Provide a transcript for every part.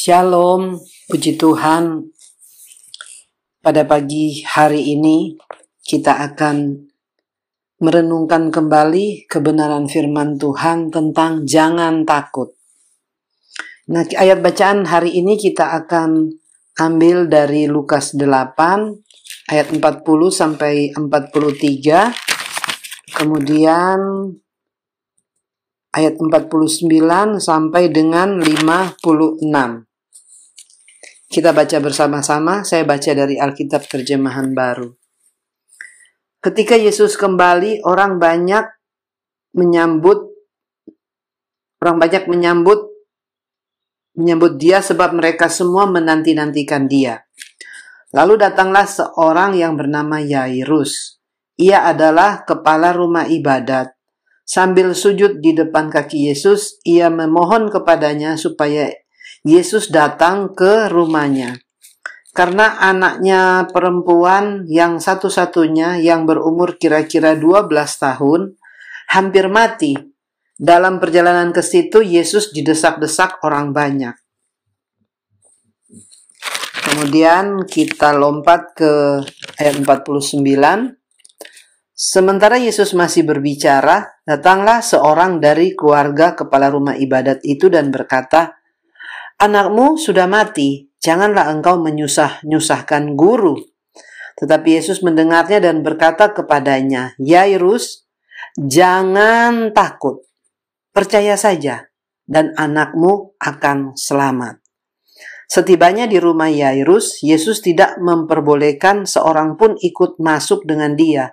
Shalom, puji Tuhan. Pada pagi hari ini kita akan merenungkan kembali kebenaran firman Tuhan tentang jangan takut. Nah, ayat bacaan hari ini kita akan ambil dari Lukas 8 ayat 40 sampai 43. Kemudian ayat 49 sampai dengan 56. Kita baca bersama-sama, saya baca dari Alkitab terjemahan baru. Ketika Yesus kembali, orang banyak menyambut orang banyak menyambut menyambut dia sebab mereka semua menanti-nantikan dia. Lalu datanglah seorang yang bernama Yairus. Ia adalah kepala rumah ibadat. Sambil sujud di depan kaki Yesus, ia memohon kepadanya supaya Yesus datang ke rumahnya. Karena anaknya perempuan yang satu-satunya yang berumur kira-kira 12 tahun hampir mati. Dalam perjalanan ke situ Yesus didesak-desak orang banyak. Kemudian kita lompat ke ayat 49. Sementara Yesus masih berbicara, datanglah seorang dari keluarga kepala rumah ibadat itu dan berkata, Anakmu sudah mati, janganlah engkau menyusah-nyusahkan guru. Tetapi Yesus mendengarnya dan berkata kepadanya, Yairus, jangan takut, percaya saja, dan anakmu akan selamat. Setibanya di rumah Yairus, Yesus tidak memperbolehkan seorang pun ikut masuk dengan dia,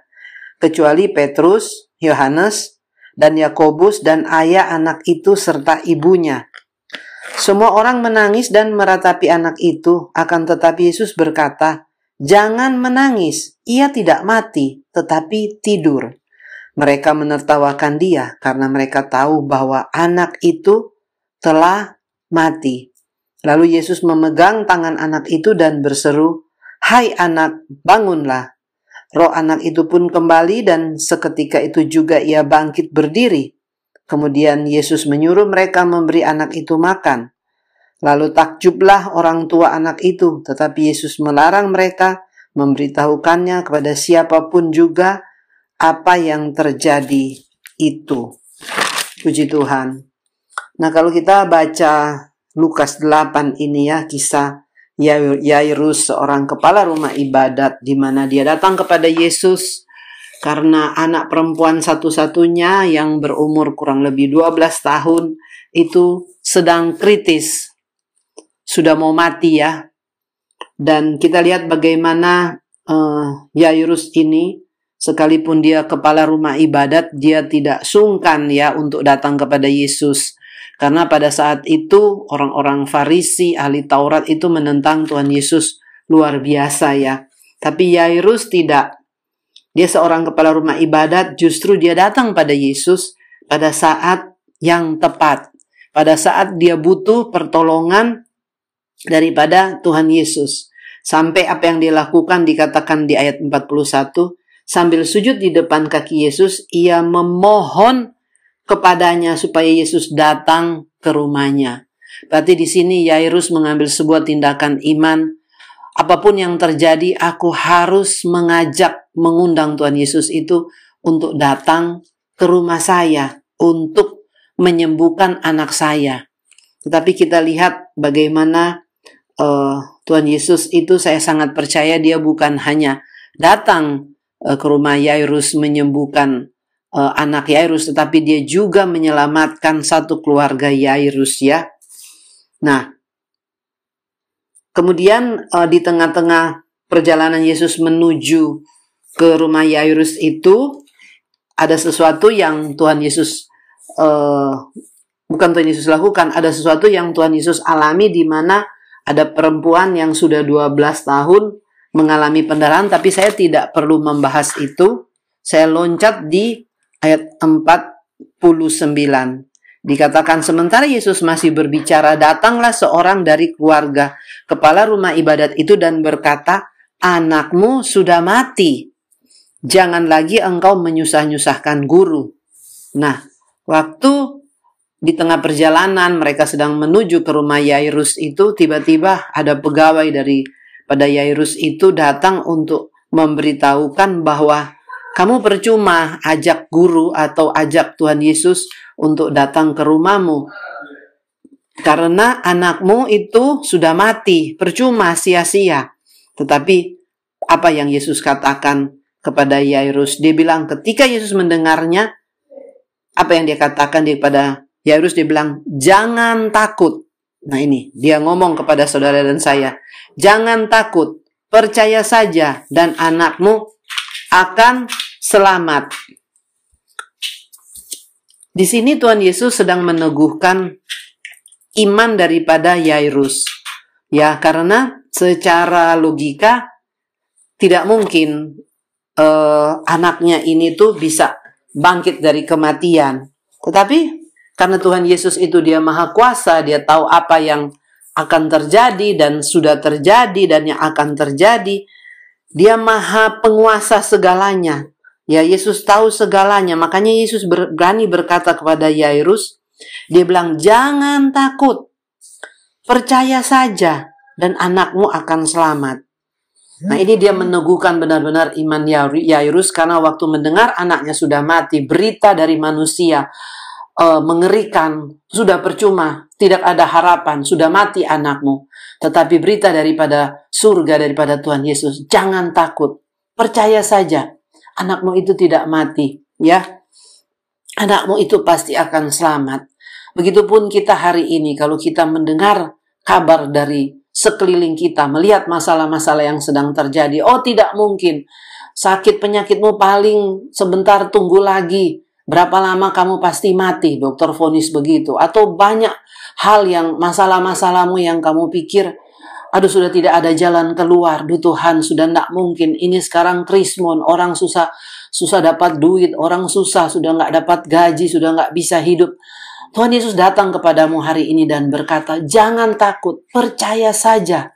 kecuali Petrus, Yohanes, dan Yakobus dan ayah anak itu serta ibunya. Semua orang menangis dan meratapi anak itu, akan tetapi Yesus berkata, "Jangan menangis, ia tidak mati, tetapi tidur." Mereka menertawakan dia karena mereka tahu bahwa anak itu telah mati. Lalu Yesus memegang tangan anak itu dan berseru, "Hai anak, bangunlah!" Roh anak itu pun kembali dan seketika itu juga ia bangkit berdiri. Kemudian Yesus menyuruh mereka memberi anak itu makan. Lalu takjublah orang tua anak itu, tetapi Yesus melarang mereka memberitahukannya kepada siapa pun juga apa yang terjadi itu. Puji Tuhan. Nah, kalau kita baca Lukas 8 ini ya, kisah Yairus, seorang kepala rumah ibadat, di mana dia datang kepada Yesus karena anak perempuan satu-satunya yang berumur kurang lebih 12 tahun itu sedang kritis. Sudah mau mati ya. Dan kita lihat bagaimana uh, Yairus ini sekalipun dia kepala rumah ibadat dia tidak sungkan ya untuk datang kepada Yesus. Karena pada saat itu orang-orang Farisi, ahli Taurat itu menentang Tuhan Yesus luar biasa ya. Tapi Yairus tidak dia seorang kepala rumah ibadat, justru dia datang pada Yesus pada saat yang tepat. Pada saat dia butuh pertolongan daripada Tuhan Yesus. Sampai apa yang dia lakukan dikatakan di ayat 41, sambil sujud di depan kaki Yesus, ia memohon kepadanya supaya Yesus datang ke rumahnya. Berarti di sini Yairus mengambil sebuah tindakan iman apa pun yang terjadi, aku harus mengajak, mengundang Tuhan Yesus itu untuk datang ke rumah saya, untuk menyembuhkan anak saya. Tetapi kita lihat bagaimana uh, Tuhan Yesus itu saya sangat percaya dia bukan hanya datang uh, ke rumah Yairus menyembuhkan uh, anak Yairus, tetapi dia juga menyelamatkan satu keluarga Yairus ya. Nah, Kemudian uh, di tengah-tengah perjalanan Yesus menuju ke rumah Yairus itu ada sesuatu yang Tuhan Yesus uh, bukan Tuhan Yesus lakukan, ada sesuatu yang Tuhan Yesus alami di mana ada perempuan yang sudah 12 tahun mengalami pendarahan tapi saya tidak perlu membahas itu. Saya loncat di ayat 49. Dikatakan sementara Yesus masih berbicara, datanglah seorang dari keluarga kepala rumah ibadat itu dan berkata, "Anakmu sudah mati. Jangan lagi engkau menyusah-nyusahkan guru." Nah, waktu di tengah perjalanan mereka sedang menuju ke rumah Yairus itu tiba-tiba ada pegawai dari pada Yairus itu datang untuk memberitahukan bahwa kamu percuma ajak guru atau ajak Tuhan Yesus untuk datang ke rumahmu. Karena anakmu itu sudah mati, percuma sia-sia. Tetapi apa yang Yesus katakan kepada Yairus? Dia bilang ketika Yesus mendengarnya, apa yang dia katakan kepada Yairus dia bilang, jangan takut. Nah ini, dia ngomong kepada saudara dan saya, jangan takut, percaya saja dan anakmu akan selamat. Di sini Tuhan Yesus sedang meneguhkan iman daripada Yairus. Ya, karena secara logika tidak mungkin uh, anaknya ini tuh bisa bangkit dari kematian. Tetapi karena Tuhan Yesus itu dia maha kuasa, dia tahu apa yang akan terjadi dan sudah terjadi dan yang akan terjadi. Dia maha penguasa segalanya. Ya Yesus tahu segalanya. Makanya Yesus berani berkata kepada Yairus, dia bilang, "Jangan takut. Percaya saja dan anakmu akan selamat." Nah ini dia meneguhkan benar-benar iman Yairus karena waktu mendengar anaknya sudah mati, berita dari manusia uh, mengerikan, sudah percuma, tidak ada harapan, sudah mati anakmu. Tetapi berita daripada surga, daripada Tuhan Yesus, jangan takut, percaya saja, anakmu itu tidak mati, ya. Anakmu itu pasti akan selamat. Begitupun kita hari ini, kalau kita mendengar kabar dari sekeliling kita, melihat masalah-masalah yang sedang terjadi, oh tidak mungkin, sakit penyakitmu paling sebentar tunggu lagi, Berapa lama kamu pasti mati, dokter vonis begitu. Atau banyak hal yang masalah-masalahmu yang kamu pikir, aduh sudah tidak ada jalan keluar, duh Tuhan sudah tidak mungkin. Ini sekarang krismon, orang susah susah dapat duit, orang susah sudah nggak dapat gaji, sudah nggak bisa hidup. Tuhan Yesus datang kepadamu hari ini dan berkata, jangan takut, percaya saja.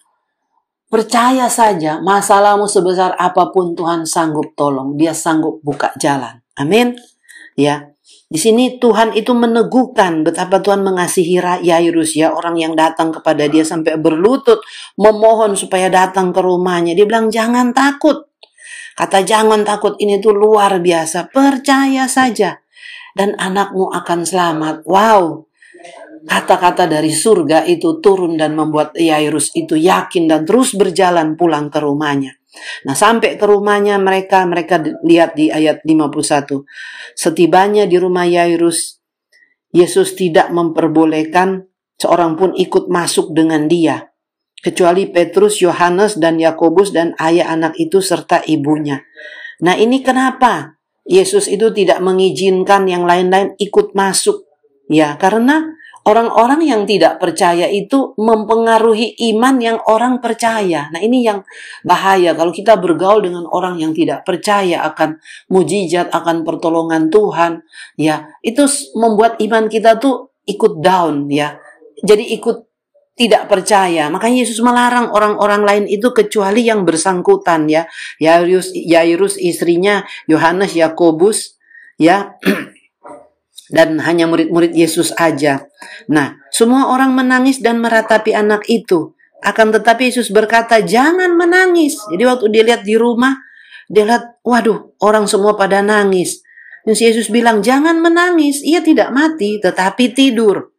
Percaya saja, masalahmu sebesar apa pun Tuhan sanggup tolong. Dia sanggup buka jalan. Amin ya. Di sini Tuhan itu meneguhkan betapa Tuhan mengasihi Yairus ya, orang yang datang kepada dia sampai berlutut memohon supaya datang ke rumahnya. Dia bilang jangan takut. Kata jangan takut ini tuh luar biasa. Percaya saja dan anakmu akan selamat. Wow. Kata-kata dari surga itu turun dan membuat Yairus itu yakin dan terus berjalan pulang ke rumahnya. Nah, sampai ke rumahnya mereka, mereka lihat di ayat 51. Setibanya di rumah Yairus, Yesus tidak memperbolehkan seorang pun ikut masuk dengan dia, kecuali Petrus, Yohanes, dan Yakobus dan ayah anak itu serta ibunya. Nah, ini kenapa Yesus itu tidak mengizinkan yang lain-lain ikut masuk? Ya, karena Orang-orang yang tidak percaya itu mempengaruhi iman yang orang percaya. Nah, ini yang bahaya kalau kita bergaul dengan orang yang tidak percaya akan mujizat, akan pertolongan Tuhan, ya. Itu membuat iman kita tuh ikut down, ya. Jadi ikut tidak percaya. Makanya Yesus melarang orang-orang lain itu kecuali yang bersangkutan ya. Yairus, Yairus istrinya Yohanes Yakobus ya dan hanya murid-murid Yesus aja. Nah, semua orang menangis dan meratapi anak itu. Akan tetapi Yesus berkata, jangan menangis. Jadi waktu dia lihat di rumah, dia lihat, waduh, orang semua pada nangis. Dan Yesus bilang, jangan menangis. Ia tidak mati, tetapi tidur.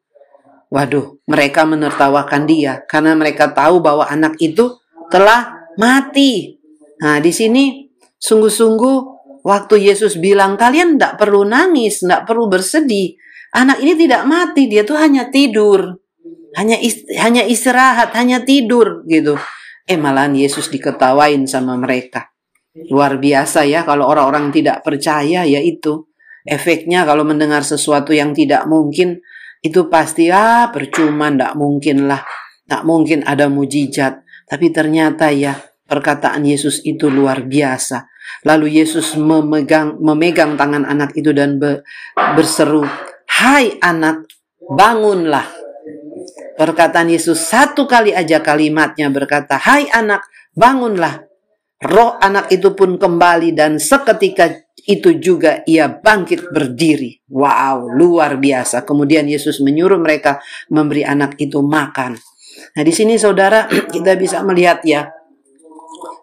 Waduh, mereka menertawakan dia karena mereka tahu bahwa anak itu telah mati. Nah, di sini sungguh-sungguh Waktu Yesus bilang kalian tidak perlu nangis, tidak perlu bersedih. Anak ini tidak mati, dia tuh hanya tidur. Hanya hanya istirahat, hanya tidur gitu. Eh malahan Yesus diketawain sama mereka. Luar biasa ya kalau orang-orang tidak percaya ya itu. Efeknya kalau mendengar sesuatu yang tidak mungkin itu pasti ah percuma ndak mungkin lah. Tak mungkin ada mujizat. Tapi ternyata ya perkataan Yesus itu luar biasa. Lalu Yesus memegang memegang tangan anak itu dan be, berseru, "Hai anak, bangunlah." Perkataan Yesus satu kali aja kalimatnya berkata, "Hai anak, bangunlah." Roh anak itu pun kembali dan seketika itu juga ia bangkit berdiri. Wow, luar biasa. Kemudian Yesus menyuruh mereka memberi anak itu makan. Nah, di sini saudara kita bisa melihat ya.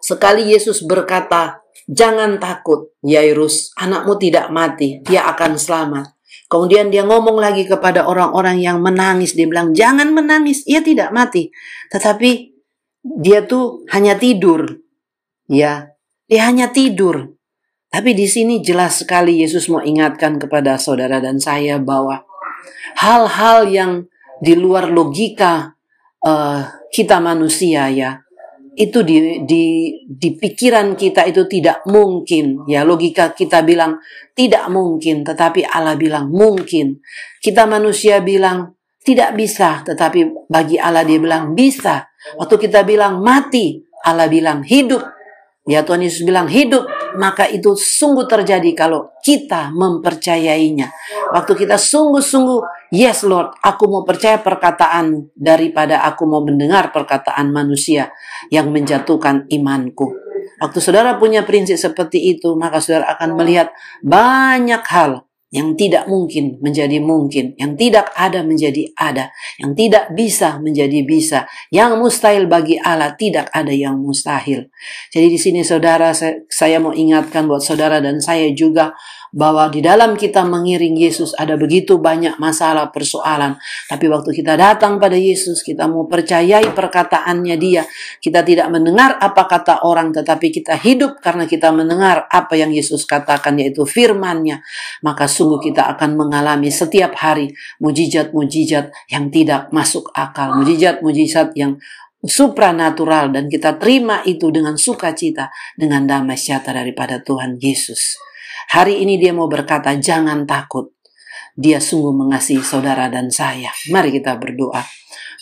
Sekali Yesus berkata, "Jangan takut, Yairus, anakmu tidak mati, dia akan selamat." Kemudian dia ngomong lagi kepada orang-orang yang menangis. Dia bilang, jangan menangis, ia tidak mati. Tetapi dia tuh hanya tidur. Ya, dia hanya tidur. Tapi di sini jelas sekali Yesus mau ingatkan kepada saudara dan saya bahwa hal-hal yang di luar logika uh, kita manusia ya itu di, di di pikiran kita itu tidak mungkin. Ya logika kita bilang tidak mungkin tetapi Allah bilang mungkin. Kita manusia bilang tidak bisa tetapi bagi Allah dia bilang bisa. Waktu kita bilang mati Allah bilang hidup Ya Tuhan Yesus bilang hidup, maka itu sungguh terjadi kalau kita mempercayainya. Waktu kita sungguh-sungguh, yes Lord, aku mau percaya perkataanmu daripada aku mau mendengar perkataan manusia yang menjatuhkan imanku. Waktu saudara punya prinsip seperti itu, maka saudara akan melihat banyak hal yang tidak mungkin menjadi mungkin, yang tidak ada menjadi ada, yang tidak bisa menjadi bisa, yang mustahil bagi Allah tidak ada yang mustahil. Jadi di sini saudara saya, mau ingatkan buat saudara dan saya juga bahwa di dalam kita mengiring Yesus ada begitu banyak masalah persoalan. Tapi waktu kita datang pada Yesus, kita mau percayai perkataannya dia. Kita tidak mendengar apa kata orang, tetapi kita hidup karena kita mendengar apa yang Yesus katakan, yaitu firmannya. Maka sungguh kita akan mengalami setiap hari mujizat-mujizat yang tidak masuk akal. Mujizat-mujizat yang supranatural dan kita terima itu dengan sukacita dengan damai sejahtera daripada Tuhan Yesus. Hari ini dia mau berkata, jangan takut. Dia sungguh mengasihi saudara dan saya. Mari kita berdoa.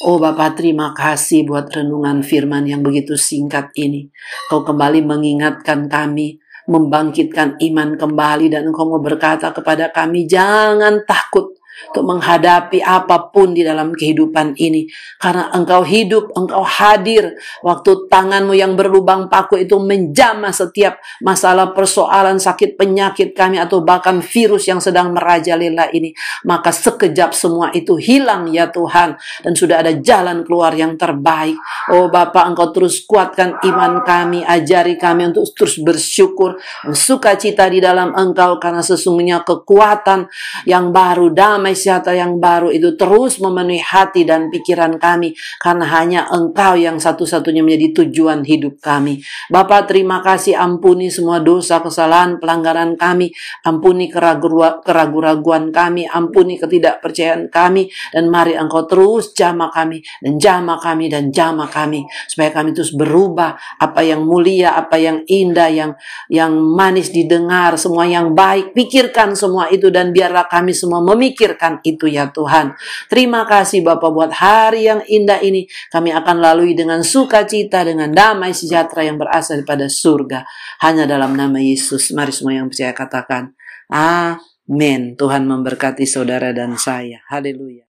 Oh Bapak terima kasih buat renungan firman yang begitu singkat ini. Kau kembali mengingatkan kami, membangkitkan iman kembali dan engkau mau berkata kepada kami, jangan takut untuk menghadapi apa pun di dalam kehidupan ini. Karena engkau hidup, engkau hadir. Waktu tanganmu yang berlubang paku itu menjamah setiap masalah persoalan sakit penyakit kami atau bahkan virus yang sedang merajalela ini. Maka sekejap semua itu hilang ya Tuhan. Dan sudah ada jalan keluar yang terbaik. Oh Bapak engkau terus kuatkan iman kami. Ajari kami untuk terus bersyukur. Sukacita di dalam engkau karena sesungguhnya kekuatan yang baru damai damai sejahtera yang baru itu terus memenuhi hati dan pikiran kami karena hanya Engkau yang satu-satunya menjadi tujuan hidup kami. Bapak terima kasih ampuni semua dosa, kesalahan, pelanggaran kami, ampuni keraguan-keraguan kami, ampuni ketidakpercayaan kami dan mari Engkau terus jama kami dan jama kami dan jama kami supaya kami terus berubah apa yang mulia, apa yang indah, yang yang manis didengar, semua yang baik, pikirkan semua itu dan biarlah kami semua memikir pikirkan itu ya Tuhan. Terima kasih Bapak buat hari yang indah ini. Kami akan lalui dengan sukacita, dengan damai sejahtera yang berasal daripada surga. Hanya dalam nama Yesus. Mari semua yang percaya katakan. Amin. Tuhan memberkati saudara dan saya. Haleluya.